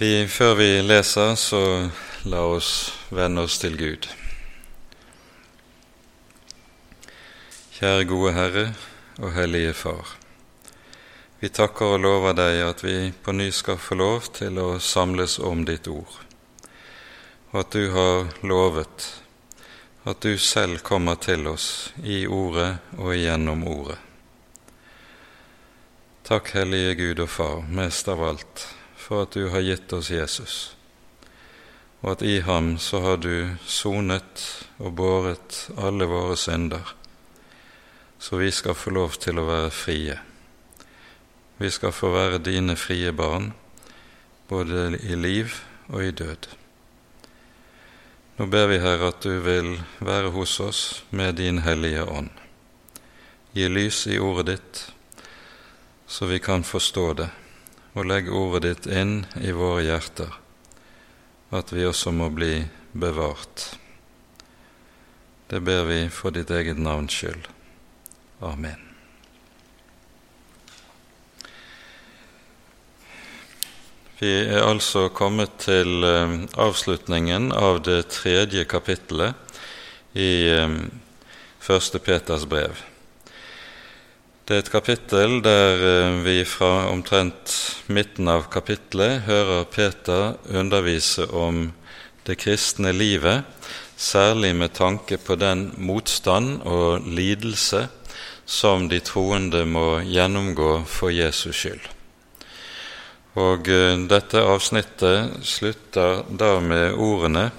Vi, før vi leser, så la oss vende oss til Gud. Kjære gode Herre og Hellige Far. Vi takker og lover deg at vi på ny skal få lov til å samles om ditt ord, og at du har lovet at du selv kommer til oss i ordet og gjennom ordet. Takk, Hellige Gud og Far, mest av alt for at du har gitt oss Jesus, og at i ham så har du sonet og båret alle våre synder, så vi skal få lov til å være frie. Vi skal få være dine frie barn, både i liv og i død. Nå ber vi, Herre, at du vil være hos oss med din Hellige Ånd. Gi lys i ordet ditt, så vi kan forstå det og legg ordet ditt inn i våre hjerter, at vi også må bli bevart. Det ber vi for ditt eget navns skyld. Amen. Vi er altså kommet til eh, avslutningen av det tredje kapittelet i eh, Første Peters brev. Det er et kapittel der eh, vi fra omtrent midten av kapittelet hører Peter undervise om det kristne livet, særlig med tanke på den motstand og lidelse som de troende må gjennomgå for Jesus skyld. Og eh, dette avsnittet slutter da med ordene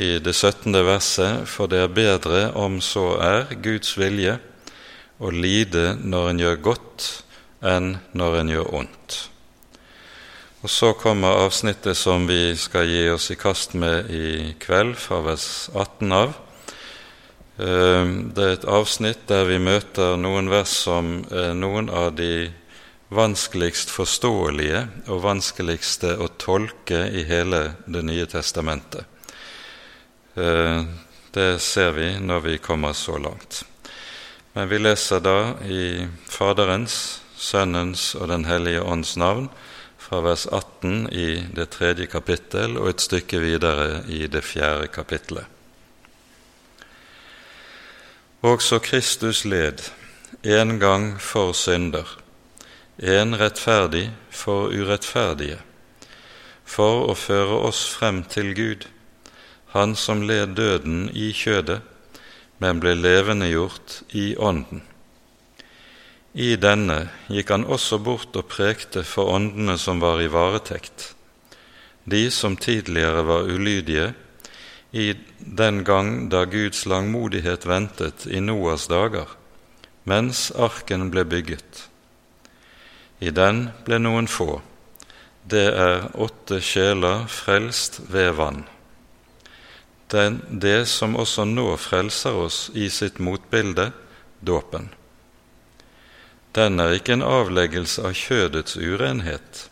i det 17. verset, for det er bedre om så er Guds vilje, å lide når en gjør godt, enn når en gjør ondt. Og Så kommer avsnittet som vi skal gi oss i kast med i kveld, fra vers 18 av. Ehm, det er et avsnitt der vi møter noen vers som er noen av de vanskeligst forståelige og vanskeligste å tolke i hele Det nye testamentet. Ehm, det ser vi når vi kommer så langt. Men vi leser da i Faderens, Sønnens og Den hellige ånds navn fra vers 18 i det tredje kapittel og et stykke videre i det fjerde kapittelet. Også Kristus led en gang for synder, en rettferdig for urettferdige, for å føre oss frem til Gud, Han som led døden i kjødet, men ble levendegjort i Ånden. I denne gikk han også bort og prekte for åndene som var i varetekt, de som tidligere var ulydige, i den gang da Guds langmodighet ventet i Noas dager, mens arken ble bygget. I den ble noen få, det er åtte sjeler frelst ved vann den, det som også nå frelser oss i sitt motbilde, dåpen. Den er ikke en avleggelse av kjødets urenhet,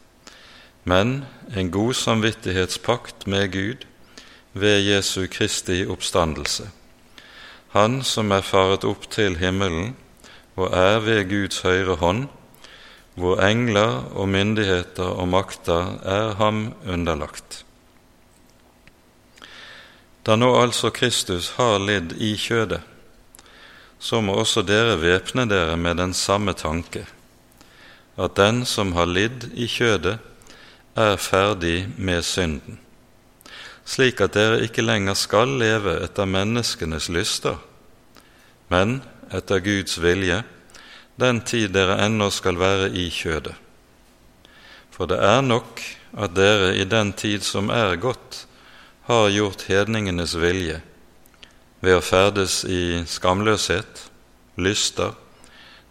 men en god samvittighetspakt med Gud ved Jesu Kristi oppstandelse. Han som er faret opp til himmelen og er ved Guds høyre hånd, hvor engler og myndigheter og makter er ham underlagt. Da nå altså Kristus har lidd i kjødet, så må også dere væpne dere med den samme tanke, at den som har lidd i kjødet, er ferdig med synden, slik at dere ikke lenger skal leve etter menneskenes lyster, men etter Guds vilje, den tid dere ennå skal være i kjødet. For det er nok at dere i den tid som er gått, har gjort hedningenes vilje ved å ferdes i skamløshet, lyster,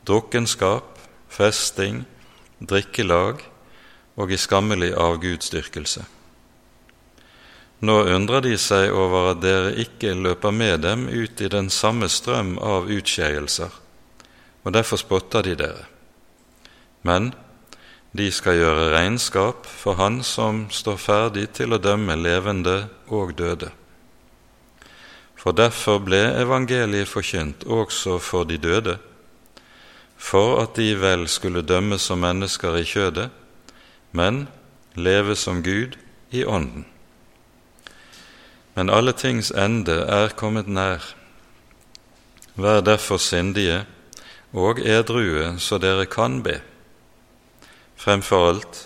drukkenskap, festing, drikkelag og i skammelig avgudsdyrkelse. Nå undrer de seg over at dere ikke løper med dem ut i den samme strøm av utskeielser, og derfor spotter de dere. Men de skal gjøre regnskap for Han som står ferdig til å dømme levende og døde. For derfor ble evangeliet forkynt også for de døde, for at de vel skulle dømmes som mennesker i kjødet, men leve som Gud i Ånden. Men alle tings ende er kommet nær. Vær derfor sindige og edrue, så dere kan be. Fremfor alt,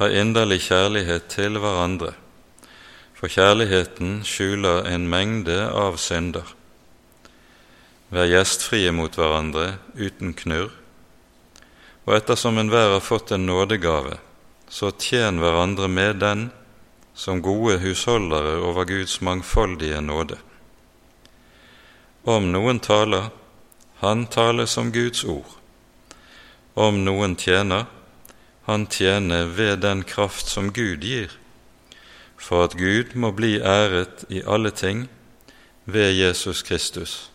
ha inderlig kjærlighet til hverandre, for kjærligheten skjuler en mengde av synder. Vær gjestfrie mot hverandre uten knurr, og ettersom enhver har fått en nådegave, så tjen hverandre med den som gode husholdere over Guds mangfoldige nåde. Om noen taler, han taler som Guds ord. Om noen tjener, han tjener ved den kraft som Gud gir, for at Gud må bli æret i alle ting ved Jesus Kristus,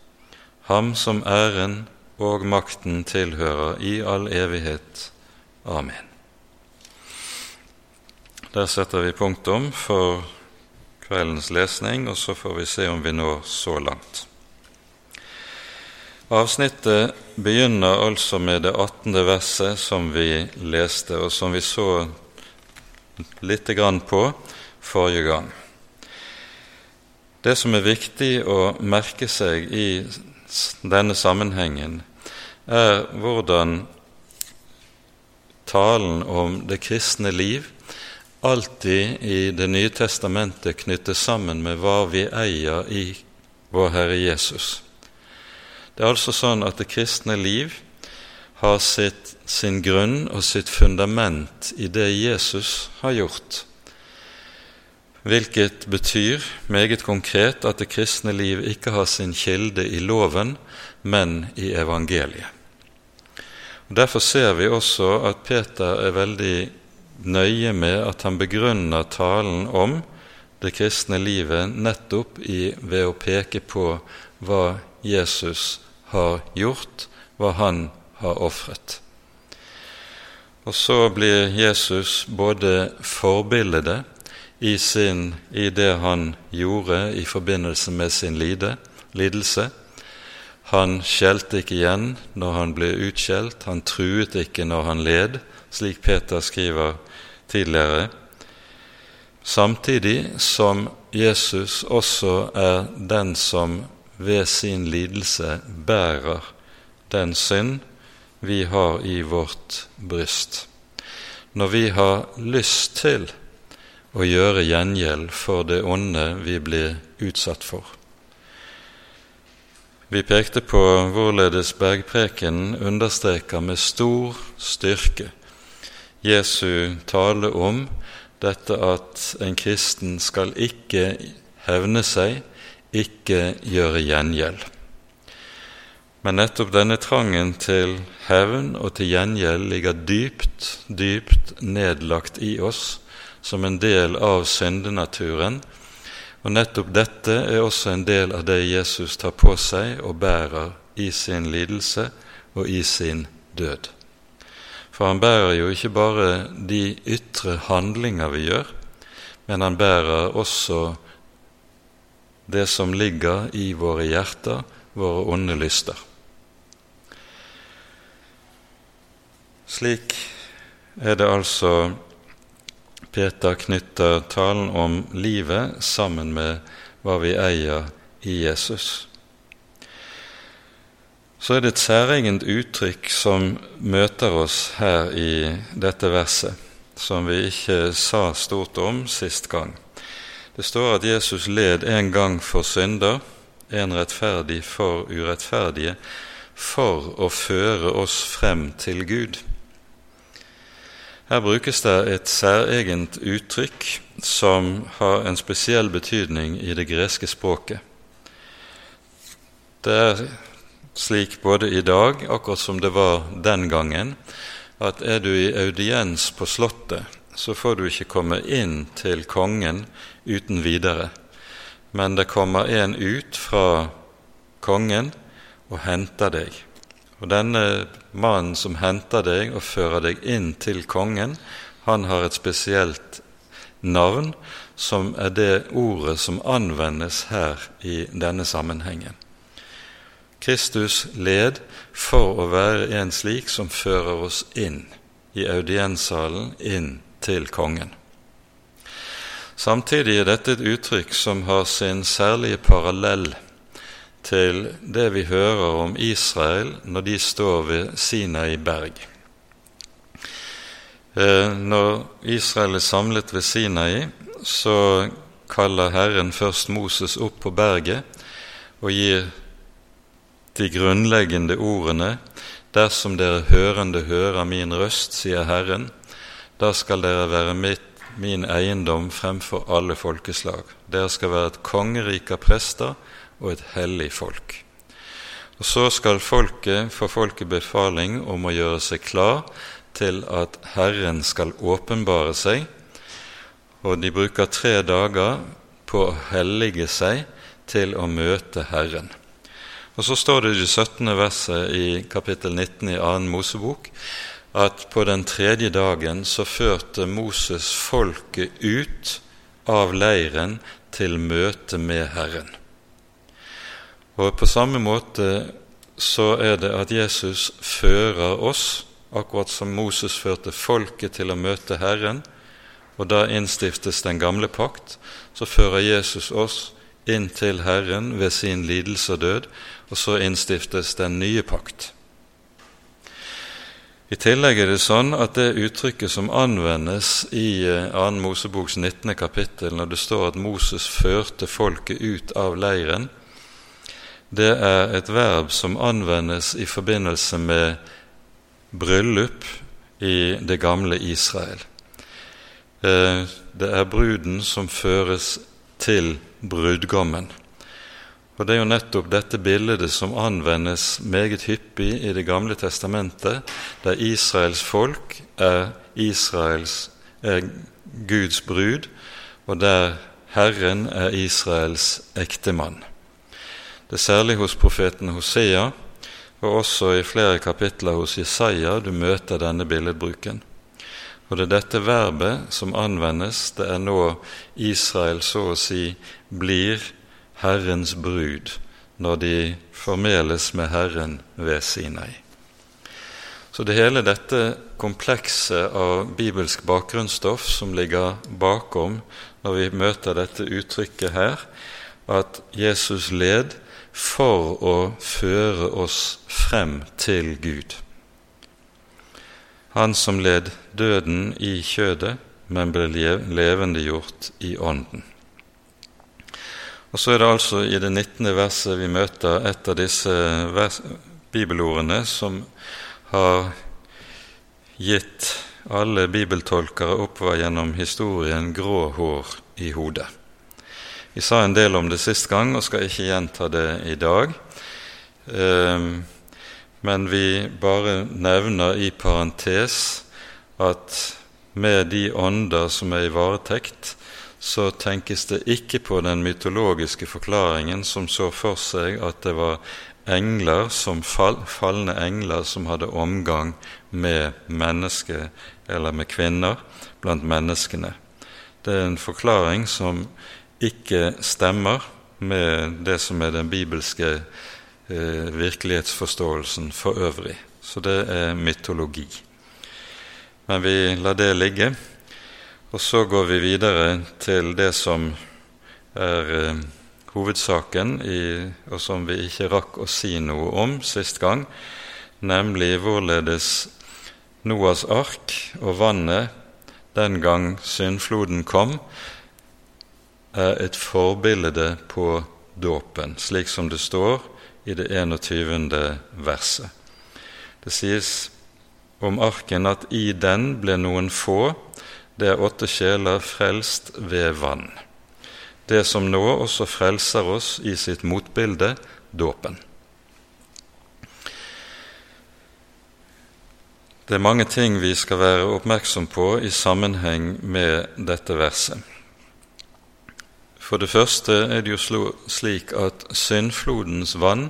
ham som æren og makten tilhører i all evighet. Amen. Der setter vi punktum for kveldens lesning, og så får vi se om vi når så langt. Avsnittet begynner altså med det 18. verset som vi leste, og som vi så lite grann på forrige gang. Det som er viktig å merke seg i denne sammenhengen, er hvordan talen om det kristne liv alltid i Det nye testamentet knyttes sammen med hva vi eier i vår Herre Jesus. Det er altså sånn at det kristne liv har sitt, sin grunn og sitt fundament i det Jesus har gjort, hvilket betyr meget konkret at det kristne liv ikke har sin kilde i loven, men i evangeliet. Og Derfor ser vi også at Peter er veldig nøye med at han begrunner talen om det kristne livet nettopp i, ved å peke på hva Jesus har gjort, hva han har ofret. Og så blir Jesus både forbildet i, i det han gjorde i forbindelse med sin lide, lidelse. Han skjelte ikke igjen når han ble utskjelt, han truet ikke når han led, slik Peter skriver tidligere, samtidig som Jesus også er den som ved sin lidelse bærer den synd vi har i vårt bryst. Når vi har lyst til å gjøre gjengjeld for det onde vi blir utsatt for. Vi pekte på hvorledes bergprekenen understreker med stor styrke Jesu tale om dette at en kristen skal ikke hevne seg, ikke gjøre gjengjeld. Men nettopp denne trangen til hevn og til gjengjeld ligger dypt, dypt nedlagt i oss som en del av syndenaturen, og nettopp dette er også en del av det Jesus tar på seg og bærer i sin lidelse og i sin død. For han bærer jo ikke bare de ytre handlinger vi gjør, men han bærer også det som ligger i våre hjerter, våre onde lyster. Slik er det altså Peter knytter talen om livet sammen med hva vi eier i Jesus så er det et særegent uttrykk som møter oss her i dette verset, som vi ikke sa stort om sist gang. Det står at Jesus led en gang for synder, en rettferdig for urettferdige, for å føre oss frem til Gud. Her brukes det et særegent uttrykk som har en spesiell betydning i det greske språket. Det er slik både i dag, akkurat som det var den gangen, at er du i audiens på Slottet, så får du ikke komme inn til kongen uten videre. Men det kommer en ut fra kongen og henter deg. Og denne mannen som henter deg og fører deg inn til kongen, han har et spesielt navn, som er det ordet som anvendes her i denne sammenhengen. Kristus led for å være en slik som fører oss inn i audienssalen, inn til kongen. Samtidig er dette et uttrykk som har sin særlige parallell til det vi hører om Israel når de står ved Sinai berg. Eh, når Israel er samlet ved Sinai, så kaller Herren først Moses opp på berget og gir de grunnleggende ordene Dersom dere hørende hører min røst, sier Herren, da skal dere være mitt, min eiendom fremfor alle folkeslag. Dere skal være et kongerike av prester og et hellig folk. Og Så skal folket få folket befaling om å gjøre seg klar til at Herren skal åpenbare seg, og de bruker tre dager på å hellige seg til å møte Herren. Og Så står det i det 17. verset i kapittel 19 i 2. Mosebok at på den tredje dagen så førte Moses folket ut av leiren til møte med Herren. Og på samme måte så er det at Jesus fører oss, akkurat som Moses førte folket til å møte Herren, og da innstiftes den gamle pakt, så fører Jesus oss inn til Herren ved sin lidelse og død, og så innstiftes den nye pakt. I tillegg er det sånn at det uttrykket som anvendes i 2. Eh, Moseboks 19. kapittel, når det står at Moses førte folket ut av leiren, det er et verb som anvendes i forbindelse med bryllup i det gamle Israel. Eh, det er bruden som føres til brudgommen. Og Det er jo nettopp dette bildet som anvendes meget hyppig i Det gamle testamentet, der Israels folk er, Israels, er Guds brud, og der Herren er Israels ektemann. Det er særlig hos profeten Hosea og også i flere kapitler hos Jesaja du møter denne billedbruken. Og det er dette verbet som anvendes. Det er nå Israel så å si blir Herrens brud når de formeles med Herren ved Sinai. Så det hele dette komplekset av bibelsk bakgrunnsstoff som ligger bakom når vi møter dette uttrykket her, at Jesus led for å føre oss frem til Gud. Han som led døden i kjødet, men ble levendegjort i ånden. Og Så er det altså i det 19. verset vi møter et av disse vers, bibelordene som har gitt alle bibeltolkere oppover gjennom historien grå hår i hodet. Vi sa en del om det sist gang og skal ikke gjenta det i dag. Ehm, men vi bare nevner i parentes at med de ånder som er i varetekt, så tenkes det ikke på den mytologiske forklaringen som så for seg at det var engler som fall, falne engler som hadde omgang med mennesker eller med kvinner blant menneskene. Det er en forklaring som ikke stemmer med det som er den bibelske eh, virkelighetsforståelsen for øvrig. Så det er mytologi. Men vi lar det ligge. Og så går vi videre til det som er eh, hovedsaken, i, og som vi ikke rakk å si noe om sist gang, nemlig hvorledes Noas ark og vannet den gang syndfloden kom, er et forbilde på dåpen, slik som det står i det 21. verset. Det sies om arken at i den ble noen få det er åtte sjeler frelst ved vann. Det som nå også frelser oss i sitt motbilde dåpen. Det er mange ting vi skal være oppmerksom på i sammenheng med dette verset. For det første er det jo slik at syndflodens vann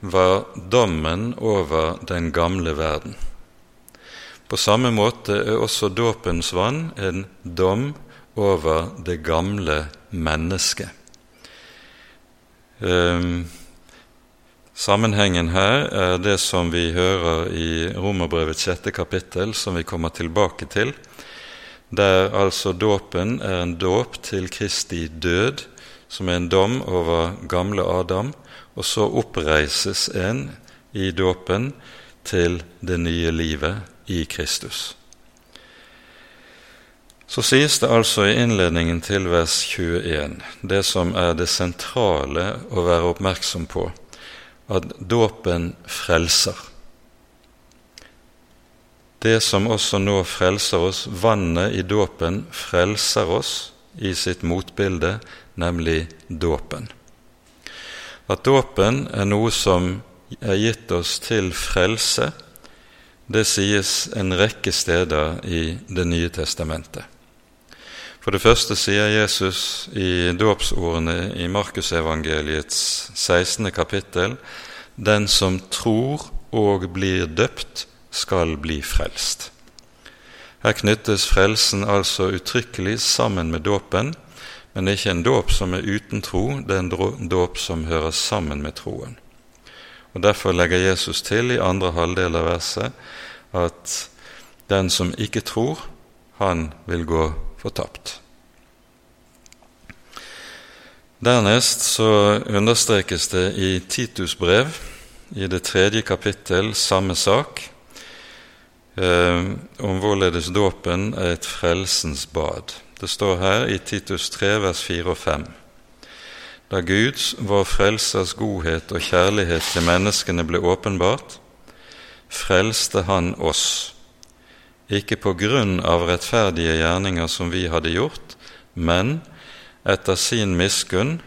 var dommen over den gamle verden. På samme måte er også dåpens vann en dom over det gamle mennesket. Um, sammenhengen her er det som vi hører i Romerbrevets sjette kapittel, som vi kommer tilbake til, der altså dåpen er en dåp til Kristi død, som er en dom over gamle Adam, og så oppreises en i dåpen til det nye livet i Kristus. Så sies det altså i innledningen til vers 21, det som er det sentrale å være oppmerksom på, at dåpen frelser. Det som også nå frelser oss, vannet i dåpen, frelser oss i sitt motbilde, nemlig dåpen. At dåpen er noe som er gitt oss til frelse, det sies en rekke steder i Det nye testamentet. For det første sier Jesus i dåpsordene i Markusevangeliets 16. kapittel den som tror og blir døpt, skal bli frelst. Her knyttes frelsen altså uttrykkelig sammen med dåpen, men det er ikke en dåp som er uten tro, det er en dåp som hører sammen med troen. Og Derfor legger Jesus til i andre halvdel av verset at den som ikke tror, han vil gå fortapt. Dernest så understrekes det i Titus brev, i det tredje kapittel, samme sak, eh, om hvorledes dåpen er et frelsens bad. Det står her i Titus 3, vers 4 og 5. Da Guds, vår Frelsers godhet og kjærlighet til menneskene ble åpenbart, frelste Han oss, ikke på grunn av rettferdige gjerninger som vi hadde gjort, men etter sin miskunn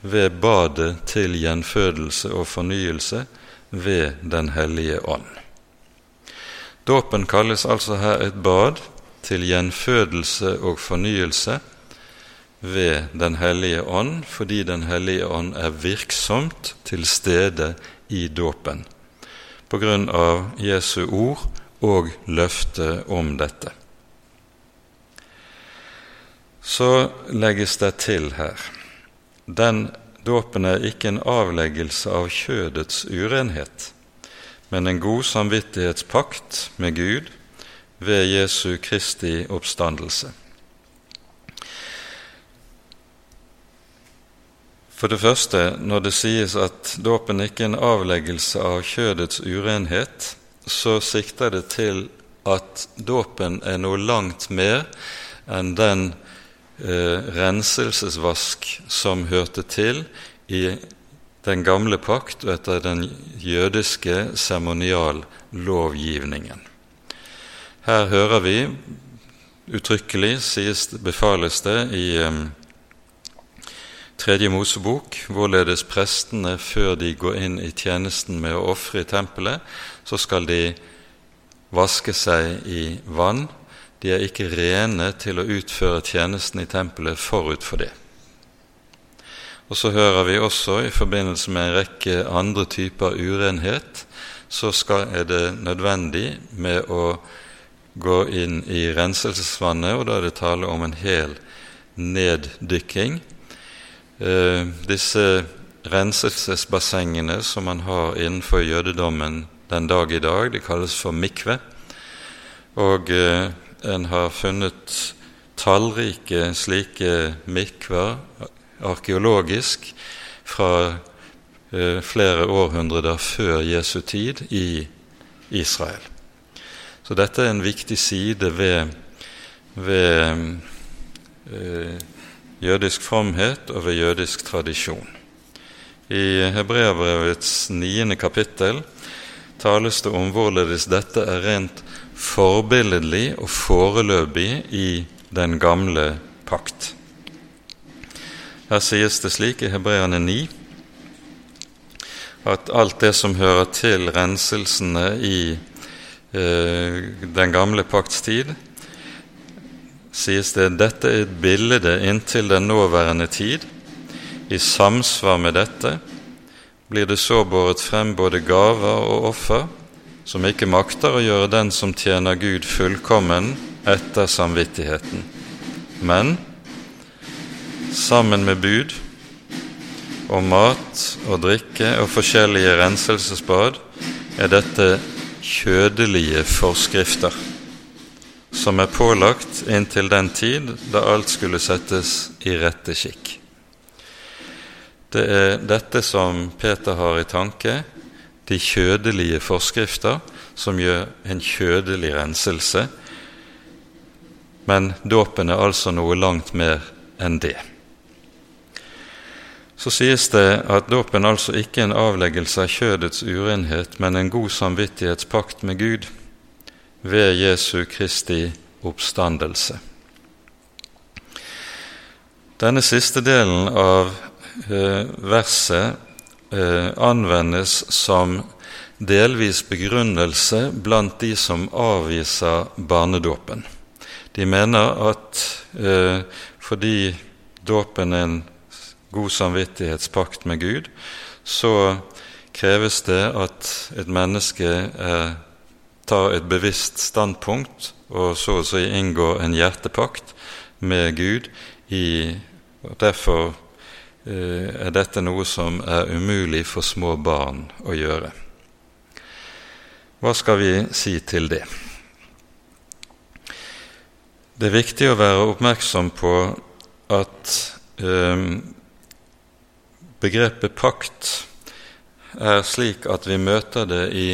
ved badet til gjenfødelse og fornyelse ved Den hellige ånd. Dåpen kalles altså her et bad til gjenfødelse og fornyelse ved Den hellige ånd, fordi Den hellige ånd er virksomt til stede i dåpen på grunn av Jesu ord og løftet om dette. Så legges det til her den dåpen er ikke en avleggelse av kjødets urenhet, men en god samvittighetspakt med Gud ved Jesu Kristi oppstandelse. For det første, når det sies at dåpen ikke er en avleggelse av kjødets urenhet, så sikter det til at dåpen er noe langt mer enn den eh, renselsesvask som hørte til i den gamle pakt og etter den jødiske seremoniallovgivningen. Her hører vi uttrykkelig, sies, befales det i eh, Tredje Mosebok, hvorledes prestene, før de går inn i tjenesten med å ofre i tempelet, så skal de vaske seg i vann. De er ikke rene til å utføre tjenesten i tempelet forut for det. Og så hører vi også i forbindelse med en rekke andre typer urenhet, så skal, er det nødvendig med å gå inn i renselsesvannet, og da er det tale om en hel neddykking eh, disse renselsesbassengene som man har innenfor jødedommen den dag i dag, de kalles for mikve. Og eh, en har funnet tallrike slike mikver arkeologisk fra eh, flere århundrer før Jesu tid i Israel. Så dette er en viktig side ved, ved eh, jødisk fromhet og ved jødisk tradisjon. I Hebreabrevets niende kapittel tales det om hvorledes dette er rent forbilledlig og foreløpig i den gamle pakt. Her sies det slik i Hebreane 9 at alt det som hører til renselsene i eh, den gamle pakts tid, sies det dette er et bilde inntil den nåværende tid. I samsvar med dette blir det så båret frem både gaver og offer, som ikke makter å gjøre den som tjener Gud, fullkommen etter samvittigheten. Men sammen med bud og mat og drikke og forskjellige renselsesbad er dette kjødelige forskrifter som er pålagt inntil den tid da alt skulle settes i rette skikk. Det er dette som Peter har i tanke, de kjødelige forskrifter som gjør en kjødelig renselse, men dåpen er altså noe langt mer enn det. Så sies det at dåpen altså ikke er en avleggelse av kjødets urenhet, men en god samvittighetspakt med Gud ved Jesu Kristi oppstandelse. Denne siste delen av eh, verset eh, anvendes som delvis begrunnelse blant de som avviser barnedåpen. De mener at eh, fordi dåpen er en god samvittighetspakt med Gud, så kreves det at et menneske er tar et bevisst standpunkt og så å si inngår en hjertepakt med Gud. I, og derfor eh, er dette noe som er umulig for små barn å gjøre. Hva skal vi si til det? Det er viktig å være oppmerksom på at eh, begrepet pakt er slik at vi møter det i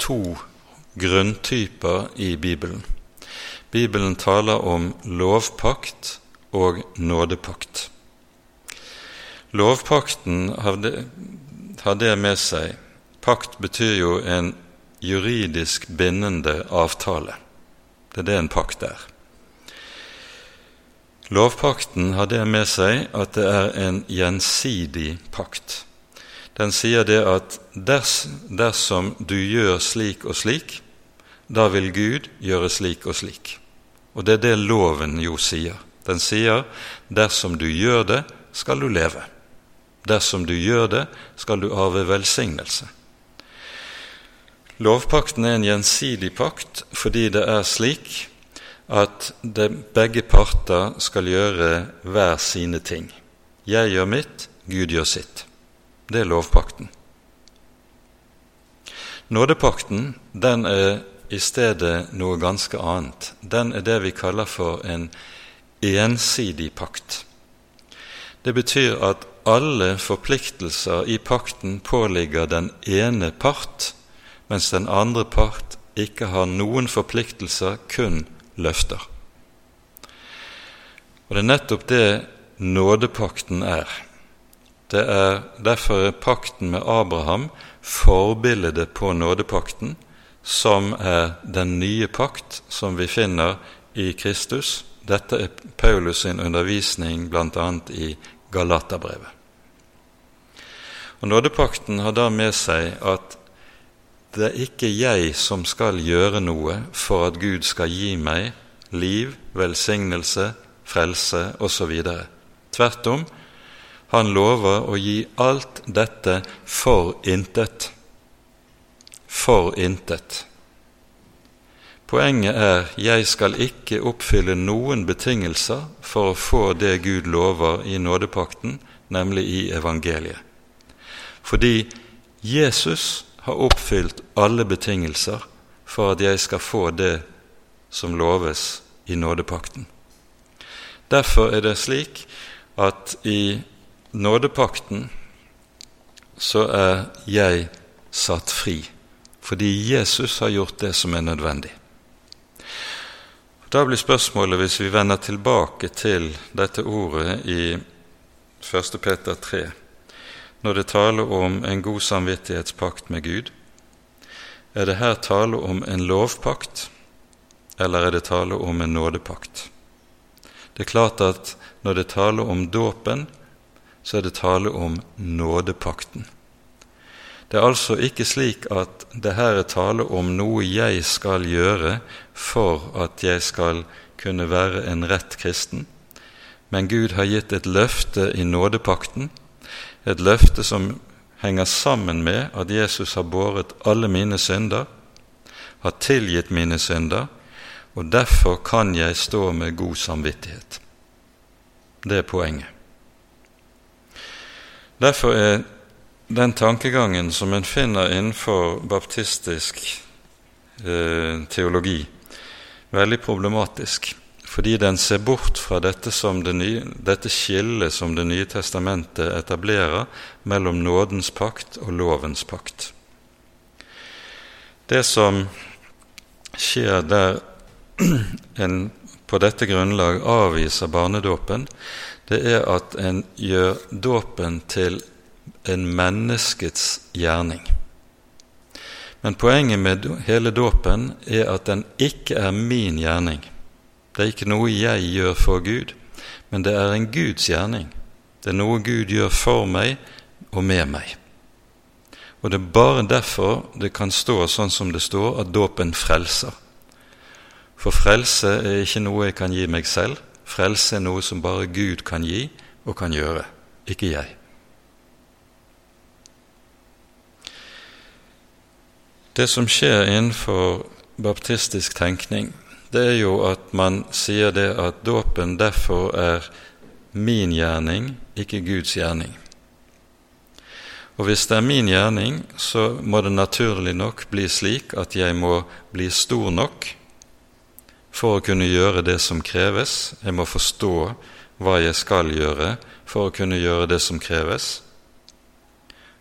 to grunntyper i Bibelen. Bibelen taler om lovpakt og nådepakt. Lovpakten har det med seg Pakt betyr jo en juridisk bindende avtale. Det er det en pakt er. Lovpakten har det med seg at det er en gjensidig pakt. Den sier det at ders, dersom du gjør slik og slik, da vil Gud gjøre slik og slik. Og det er det loven jo sier. Den sier dersom du gjør det, skal du leve. Dersom du gjør det, skal du arve velsignelse. Lovpakten er en gjensidig pakt fordi det er slik at det, begge parter skal gjøre hver sine ting. Jeg gjør mitt, Gud gjør sitt. Det er lovpakten. Nådepakten den er i stedet noe ganske annet. Den er det vi kaller for en ensidig pakt. Det betyr at alle forpliktelser i pakten påligger den ene part, mens den andre part ikke har noen forpliktelser, kun løfter. Og Det er nettopp det nådepakten er. Det er Derfor er pakten med Abraham forbildet på nådepakten, som er den nye pakt som vi finner i Kristus. Dette er Paulus sin undervisning bl.a. i Galaterbrevet. Og Nådepakten har da med seg at det er ikke jeg som skal gjøre noe for at Gud skal gi meg liv, velsignelse, frelse osv. Tvert om, han lover å gi alt dette for intet for intet. Poenget er jeg skal ikke oppfylle noen betingelser for å få det Gud lover i nådepakten, nemlig i evangeliet. Fordi Jesus har oppfylt alle betingelser for at jeg skal få det som loves i nådepakten. Derfor er det slik at i nådepakten så er jeg satt fri fordi Jesus har gjort det som er nødvendig. Da blir spørsmålet, hvis vi vender tilbake til dette ordet i 1. Peter 3, når det taler om en god samvittighetspakt med Gud, er det her tale om en lovpakt, eller er det tale om en nådepakt? Det er klart at når det taler om dåpen, så er det tale om nådepakten. Det er altså ikke slik at det her er tale om noe jeg skal gjøre for at jeg skal kunne være en rett kristen, men Gud har gitt et løfte i nådepakten, et løfte som henger sammen med at Jesus har båret alle mine synder, har tilgitt mine synder, og derfor kan jeg stå med god samvittighet. Det er poenget. Derfor er den tankegangen som en finner innenfor baptistisk eh, teologi, veldig problematisk, fordi den ser bort fra dette, det nye, dette skillet som Det nye testamentet etablerer mellom nådens pakt og lovens pakt. Det som skjer der en på dette grunnlag avviser barnedåpen, det er at en gjør dåpen til en menneskets gjerning. Men poenget med hele dåpen er at den ikke er min gjerning. Det er ikke noe jeg gjør for Gud, men det er en Guds gjerning. Det er noe Gud gjør for meg og med meg. Og det er bare derfor det kan stå sånn som det står, at dåpen frelser. For frelse er ikke noe jeg kan gi meg selv. Frelse er noe som bare Gud kan gi og kan gjøre, ikke jeg. Det som skjer innenfor baptistisk tenkning, det er jo at man sier det at dåpen derfor er min gjerning, ikke Guds gjerning. Og hvis det er min gjerning, så må det naturlig nok bli slik at jeg må bli stor nok for å kunne gjøre det som kreves. Jeg må forstå hva jeg skal gjøre for å kunne gjøre det som kreves.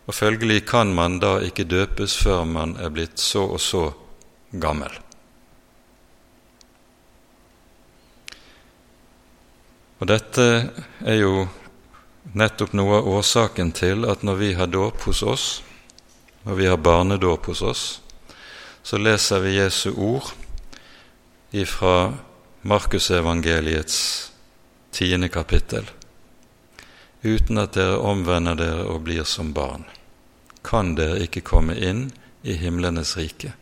Og følgelig kan man da ikke døpes før man er blitt så og så gammel. Og dette er jo nettopp noe av årsaken til at når vi har dåp hos oss, når vi har barnedåp hos oss, så leser vi Jesu ord ifra Markusevangeliets tiende kapittel. Uten at dere omvender dere og blir som barn, kan dere ikke komme inn i himlenes rike.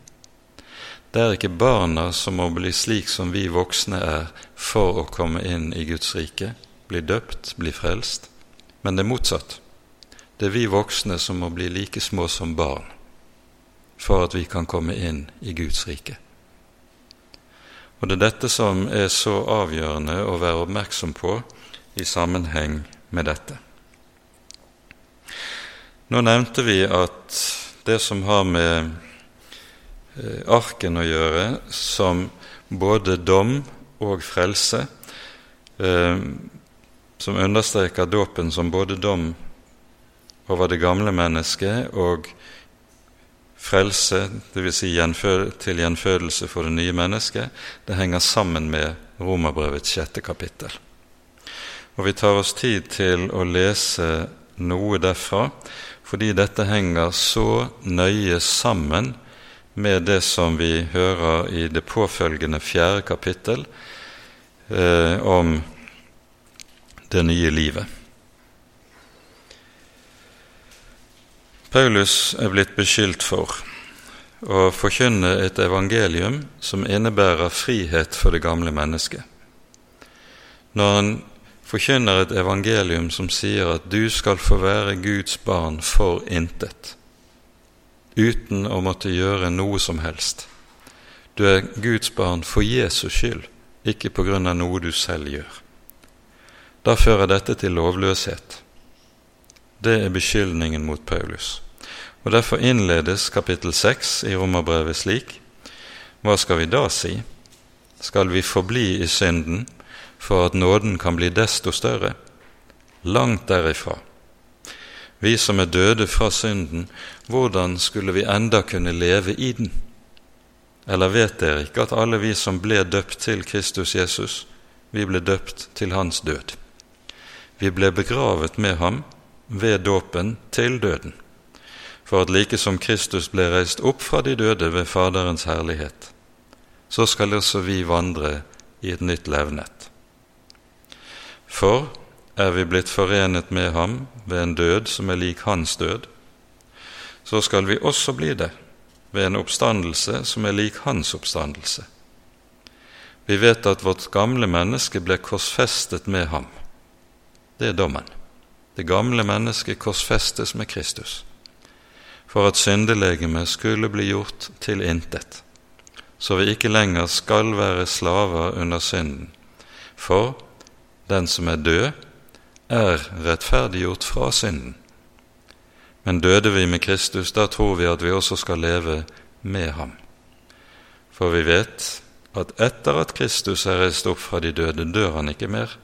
Det er ikke barna som må bli slik som vi voksne er for å komme inn i Guds rike, bli døpt, bli frelst, men det er motsatt. Det er vi voksne som må bli like små som barn for at vi kan komme inn i Guds rike. Og det er dette som er så avgjørende å være oppmerksom på i sammenheng med dette. Nå nevnte vi at det som har med eh, arken å gjøre, som både dom og frelse, eh, som understreker dåpen som både dom over det gamle mennesket og frelse, dvs. Si til gjenfødelse for det nye mennesket, det henger sammen med Romerbrevets sjette kapittel. Og Vi tar oss tid til å lese noe derfra, fordi dette henger så nøye sammen med det som vi hører i det påfølgende fjerde kapittel eh, om det nye livet. Paulus er blitt beskyldt for å forkynne et evangelium som innebærer frihet for det gamle mennesket. Når han forkynner et evangelium som sier at du skal få være Guds barn for intet, uten å måtte gjøre noe som helst. Du er Guds barn for Jesus skyld, ikke på grunn av noe du selv gjør. Da fører dette til lovløshet. Det er beskyldningen mot Paulus. Og Derfor innledes kapittel 6 i Romerbrevet slik Hva skal vi da si? Skal vi forbli i synden for at nåden kan bli desto større? Langt derifra. Vi som er døde fra synden, hvordan skulle vi enda kunne leve i den? Eller vet dere ikke at alle vi som ble døpt til Kristus Jesus, vi ble døpt til hans død? Vi ble begravet med ham ved dåpen til døden, for at like som Kristus ble reist opp fra de døde ved Faderens herlighet, så skal også vi vandre i et nytt levnet. For er vi blitt forenet med ham ved en død som er lik hans død, så skal vi også bli det ved en oppstandelse som er lik hans oppstandelse. Vi vet at vårt gamle menneske ble korsfestet med ham. Det er dommen. Det gamle mennesket korsfestes med Kristus for at syndelegemet skulle bli gjort til intet, så vi ikke lenger skal være slaver under synden. For den som er død, er rettferdiggjort fra synden. Men døde vi med Kristus, da tror vi at vi også skal leve med ham. For vi vet at etter at Kristus er reist opp fra de døde, dør han ikke mer.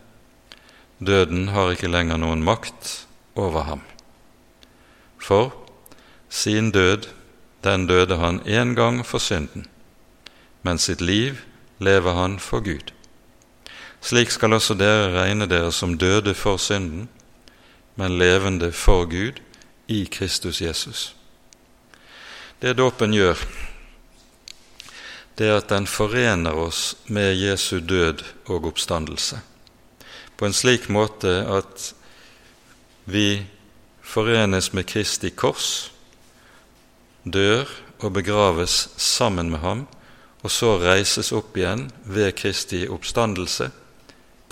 Døden har ikke lenger noen makt over ham. For sin død, den døde han én gang for synden, men sitt liv lever han for Gud. Slik skal også dere regne dere som døde for synden, men levende for Gud i Kristus Jesus. Det dåpen gjør, det er at den forener oss med Jesu død og oppstandelse, på en slik måte at vi forenes med Kristi kors, dør og begraves sammen med ham, og så reises opp igjen ved Kristi oppstandelse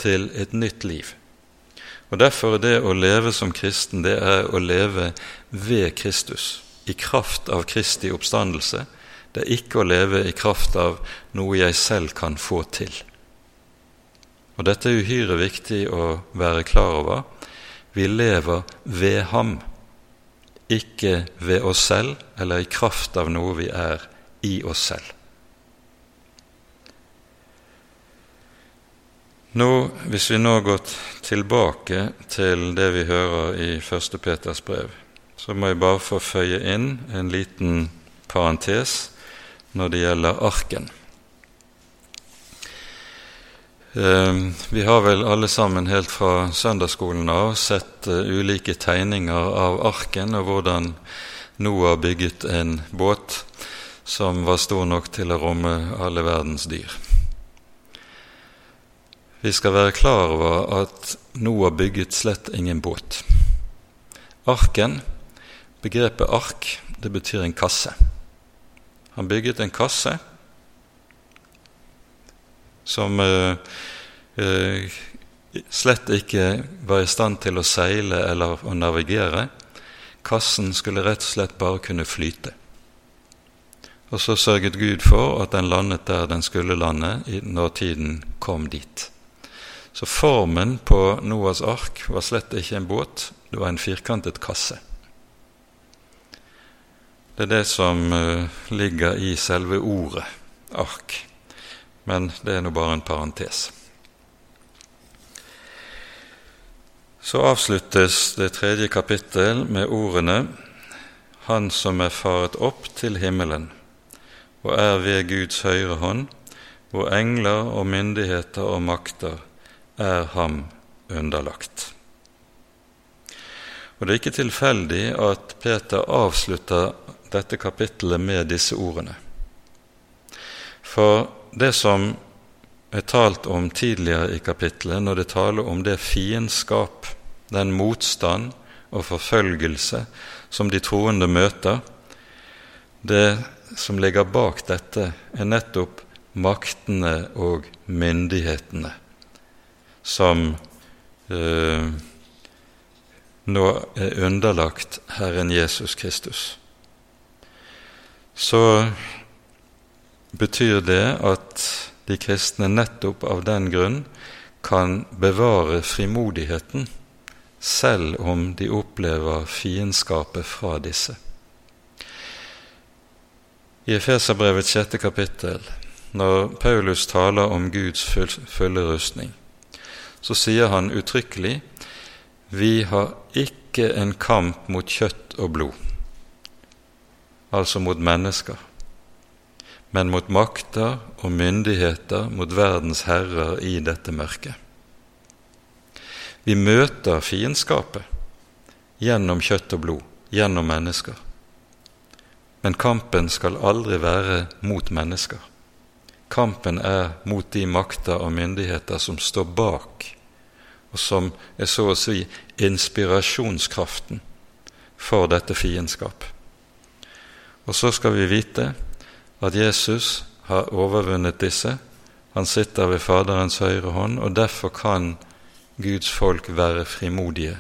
til et nytt liv. Og Derfor er det å leve som kristen det er å leve ved Kristus, i kraft av Kristi oppstandelse. Det er ikke å leve i kraft av noe jeg selv kan få til. Og Dette er uhyre viktig å være klar over. Vi lever ved Ham, ikke ved oss selv eller i kraft av noe vi er i oss selv. Nå, Hvis vi nå går tilbake til det vi hører i 1. Peters brev, så må jeg bare få føye inn en liten parentes når det gjelder arken. Ehm, vi har vel alle sammen helt fra søndagsskolen av sett eh, ulike tegninger av arken og hvordan Noah bygget en båt som var stor nok til å romme alle verdens dyr. Vi skal være klar over at Noah bygget slett ingen båt. Arken, begrepet ark, det betyr en kasse. Han bygget en kasse som uh, uh, slett ikke var i stand til å seile eller å navigere. Kassen skulle rett og slett bare kunne flyte. Og så sørget Gud for at den landet der den skulle lande når tiden kom dit. Så formen på Noas ark var slett ikke en båt, det var en firkantet kasse. Det er det som uh, ligger i selve ordet ark, men det er nå bare en parentes. Så avsluttes det tredje kapittel med ordene Han som er faret opp til himmelen og er ved Guds høyre hånd, hvor engler og myndigheter og makter er ham underlagt. Og Det er ikke tilfeldig at Peter avslutter dette kapittelet med disse ordene. For det som er talt om tidligere i kapitlet, når det taler om det fiendskap, den motstand og forfølgelse som de troende møter, det som ligger bak dette, er nettopp maktene og myndighetene som eh, nå er underlagt Herren Jesus Kristus, så betyr det at de kristne nettopp av den grunn kan bevare frimodigheten selv om de opplever fiendskapet fra disse. I Efeserbrevets sjette kapittel, når Paulus taler om Guds fulle rustning, så sier han uttrykkelig vi har ikke en kamp mot kjøtt og blod, altså mot mennesker, men mot makter og myndigheter, mot verdens herrer i dette mørket. Vi møter fiendskapet gjennom kjøtt og blod, gjennom mennesker. Men kampen skal aldri være mot mennesker. Kampen er mot de makter og myndigheter som står bak, og som er så å si inspirasjonskraften for dette fiendskap. Og så skal vi vite at Jesus har overvunnet disse. Han sitter ved Faderens høyre hånd, og derfor kan Guds folk være frimodige,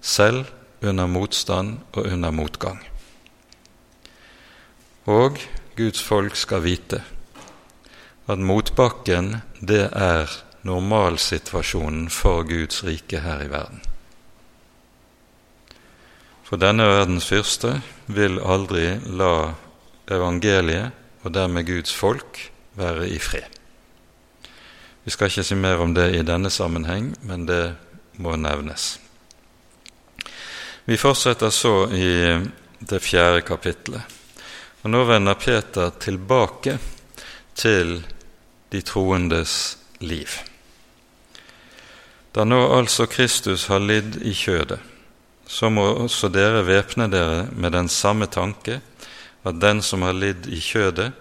selv under motstand og under motgang. Og Guds folk skal vite at motbakken, det er normalsituasjonen for Guds rike her i verden. For denne verdens fyrste vil aldri la evangeliet, og dermed Guds folk, være i fred. Vi skal ikke si mer om det i denne sammenheng, men det må nevnes. Vi fortsetter så i det fjerde kapittelet. Og Nå vender Peter tilbake til de troendes liv. Da nå altså Kristus har lidd i kjødet, så må også dere væpne dere med den samme tanke at den som har lidd i kjødet,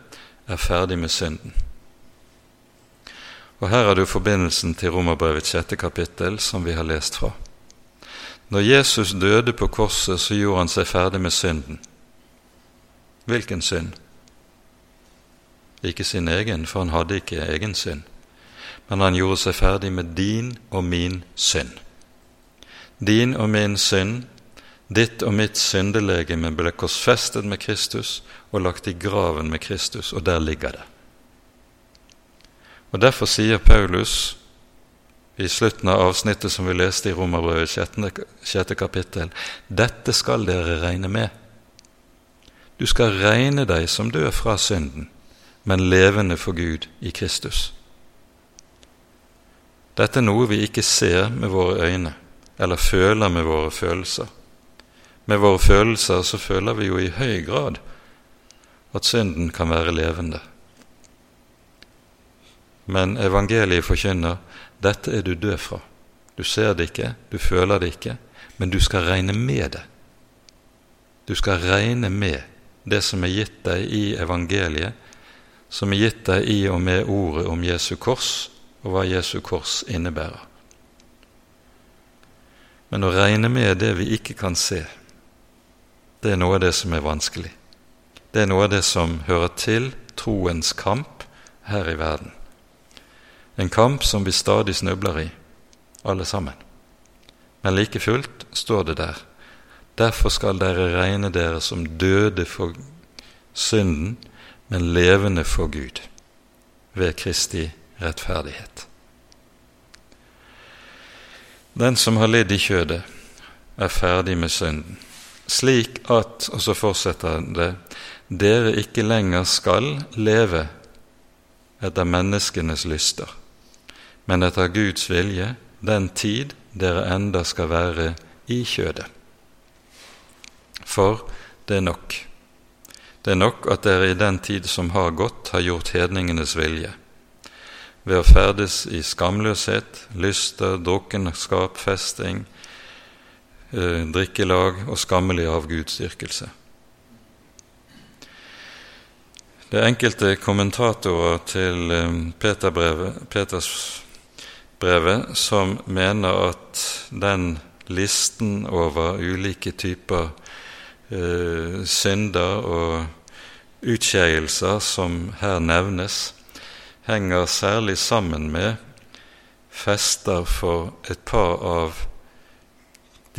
er ferdig med synden. Og Her har du forbindelsen til Romerbrevets sjette kapittel, som vi har lest fra. Når Jesus døde på korset, så gjorde han seg ferdig med synden. Hvilken synd? Ikke sin egen, for han hadde ikke egen synd. Men han gjorde seg ferdig med din og min synd. Din og min synd, ditt og mitt syndelegeme ble korsfestet med Kristus og lagt i graven med Kristus, og der ligger det. Og Derfor sier Paulus i slutten av avsnittet som vi leste i Romerbrevet 6. kapittel, dette skal dere regne med. Du skal regne deg som død fra synden, men levende for Gud i Kristus. Dette er noe vi ikke ser med våre øyne eller føler med våre følelser. Med våre følelser så føler vi jo i høy grad at synden kan være levende. Men evangeliet forkynner dette er du død fra. Du ser det ikke, du føler det ikke, men du skal regne med det. Du skal regne med det som er gitt deg i evangeliet, som er gitt deg i og med ordet om Jesu kors, og hva Jesu kors innebærer. Men å regne med det vi ikke kan se, det er noe av det som er vanskelig. Det er noe av det som hører til troens kamp her i verden. En kamp som vi stadig snubler i, alle sammen. Men like fullt står det der. Derfor skal dere regne dere som døde for synden, men levende for Gud, ved Kristi rettferdighet. Den som har lidd i kjødet, er ferdig med synden, slik at, og så fortsetter det, dere ikke lenger skal leve etter menneskenes lyster, men etter Guds vilje den tid dere enda skal være i kjødet. For det er nok. Det er nok at dere i den tid som har gått, har gjort hedningenes vilje ved å ferdes i skamløshet, lyster, drukkenskap, festing, drikkelag og skammelig avgudsdyrkelse. Det er enkelte kommentatorer til eh, Peter brevet, Peters brevet som mener at den listen over ulike typer eh, synder og utskeielser som her nevnes, henger særlig sammen med fester for et par av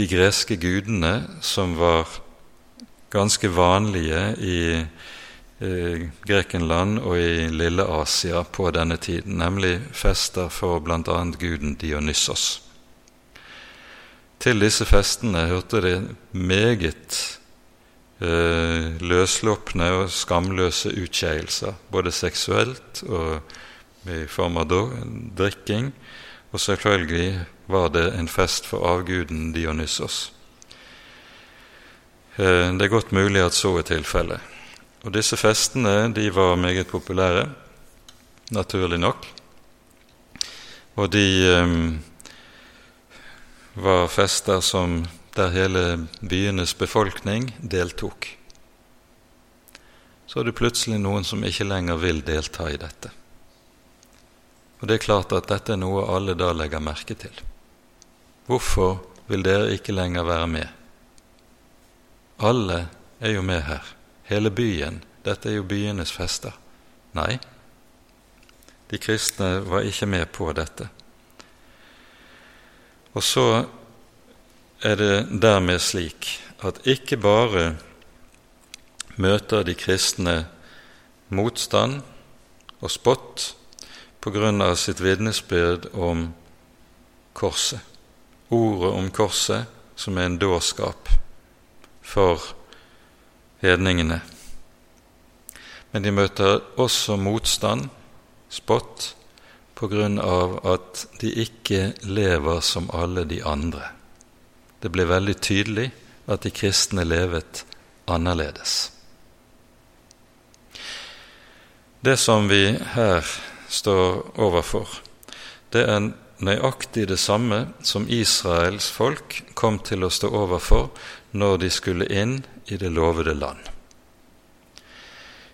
de greske gudene som var ganske vanlige i eh, Grekenland og i Lille Asia på denne tiden, nemlig fester for bl.a. guden Dionysos. Til disse festene hørte det meget eh, løslupne og skamløse utskeielser, både seksuelt og i form av drikking, og selvfølgelig var det en fest for avguden Dionysos. Eh, det er godt mulig at så er tilfellet. Og disse festene de var meget populære, naturlig nok. Og de um, var fester som der hele byenes befolkning deltok. Så er det plutselig noen som ikke lenger vil delta i dette. Og det er klart at dette er noe alle da legger merke til. Hvorfor vil dere ikke lenger være med? Alle er jo med her. Hele byen. Dette er jo byenes fester. Nei, de kristne var ikke med på dette. Og så er det dermed slik at ikke bare møter de kristne motstand og spott på grunn av sitt vitnesbyrd om korset, ordet om korset som er en dårskap for hedningene. Men de møter også motstand, spott, på grunn av at de ikke lever som alle de andre. Det blir veldig tydelig at de kristne levet annerledes. Det som vi her står overfor, det er nøyaktig det samme som Israels folk kom til å stå overfor når de skulle inn i det lovede land.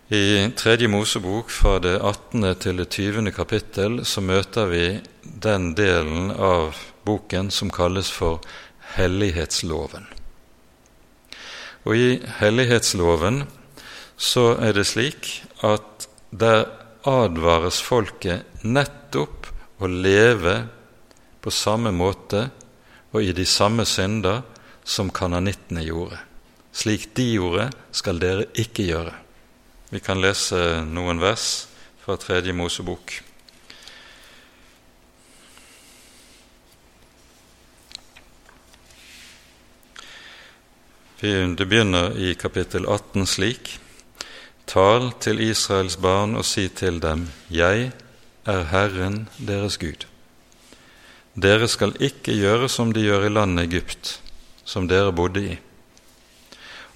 I Tredje Mosebok fra det 18. til det 20. kapittel så møter vi den delen av boken som kalles for hellighetsloven. Og i hellighetsloven så er det slik at der advares folket nettopp å leve på samme måte og i de samme synder som kananittene gjorde. Slik de gjorde, skal dere ikke gjøre. Vi kan lese noen vers fra Tredje Mosebok. Det begynner i kapittel 18 slik.: Tal til Israels barn og si til dem:" Jeg er Herren deres Gud. Dere skal ikke gjøre som de gjør i landet Egypt, som dere bodde i.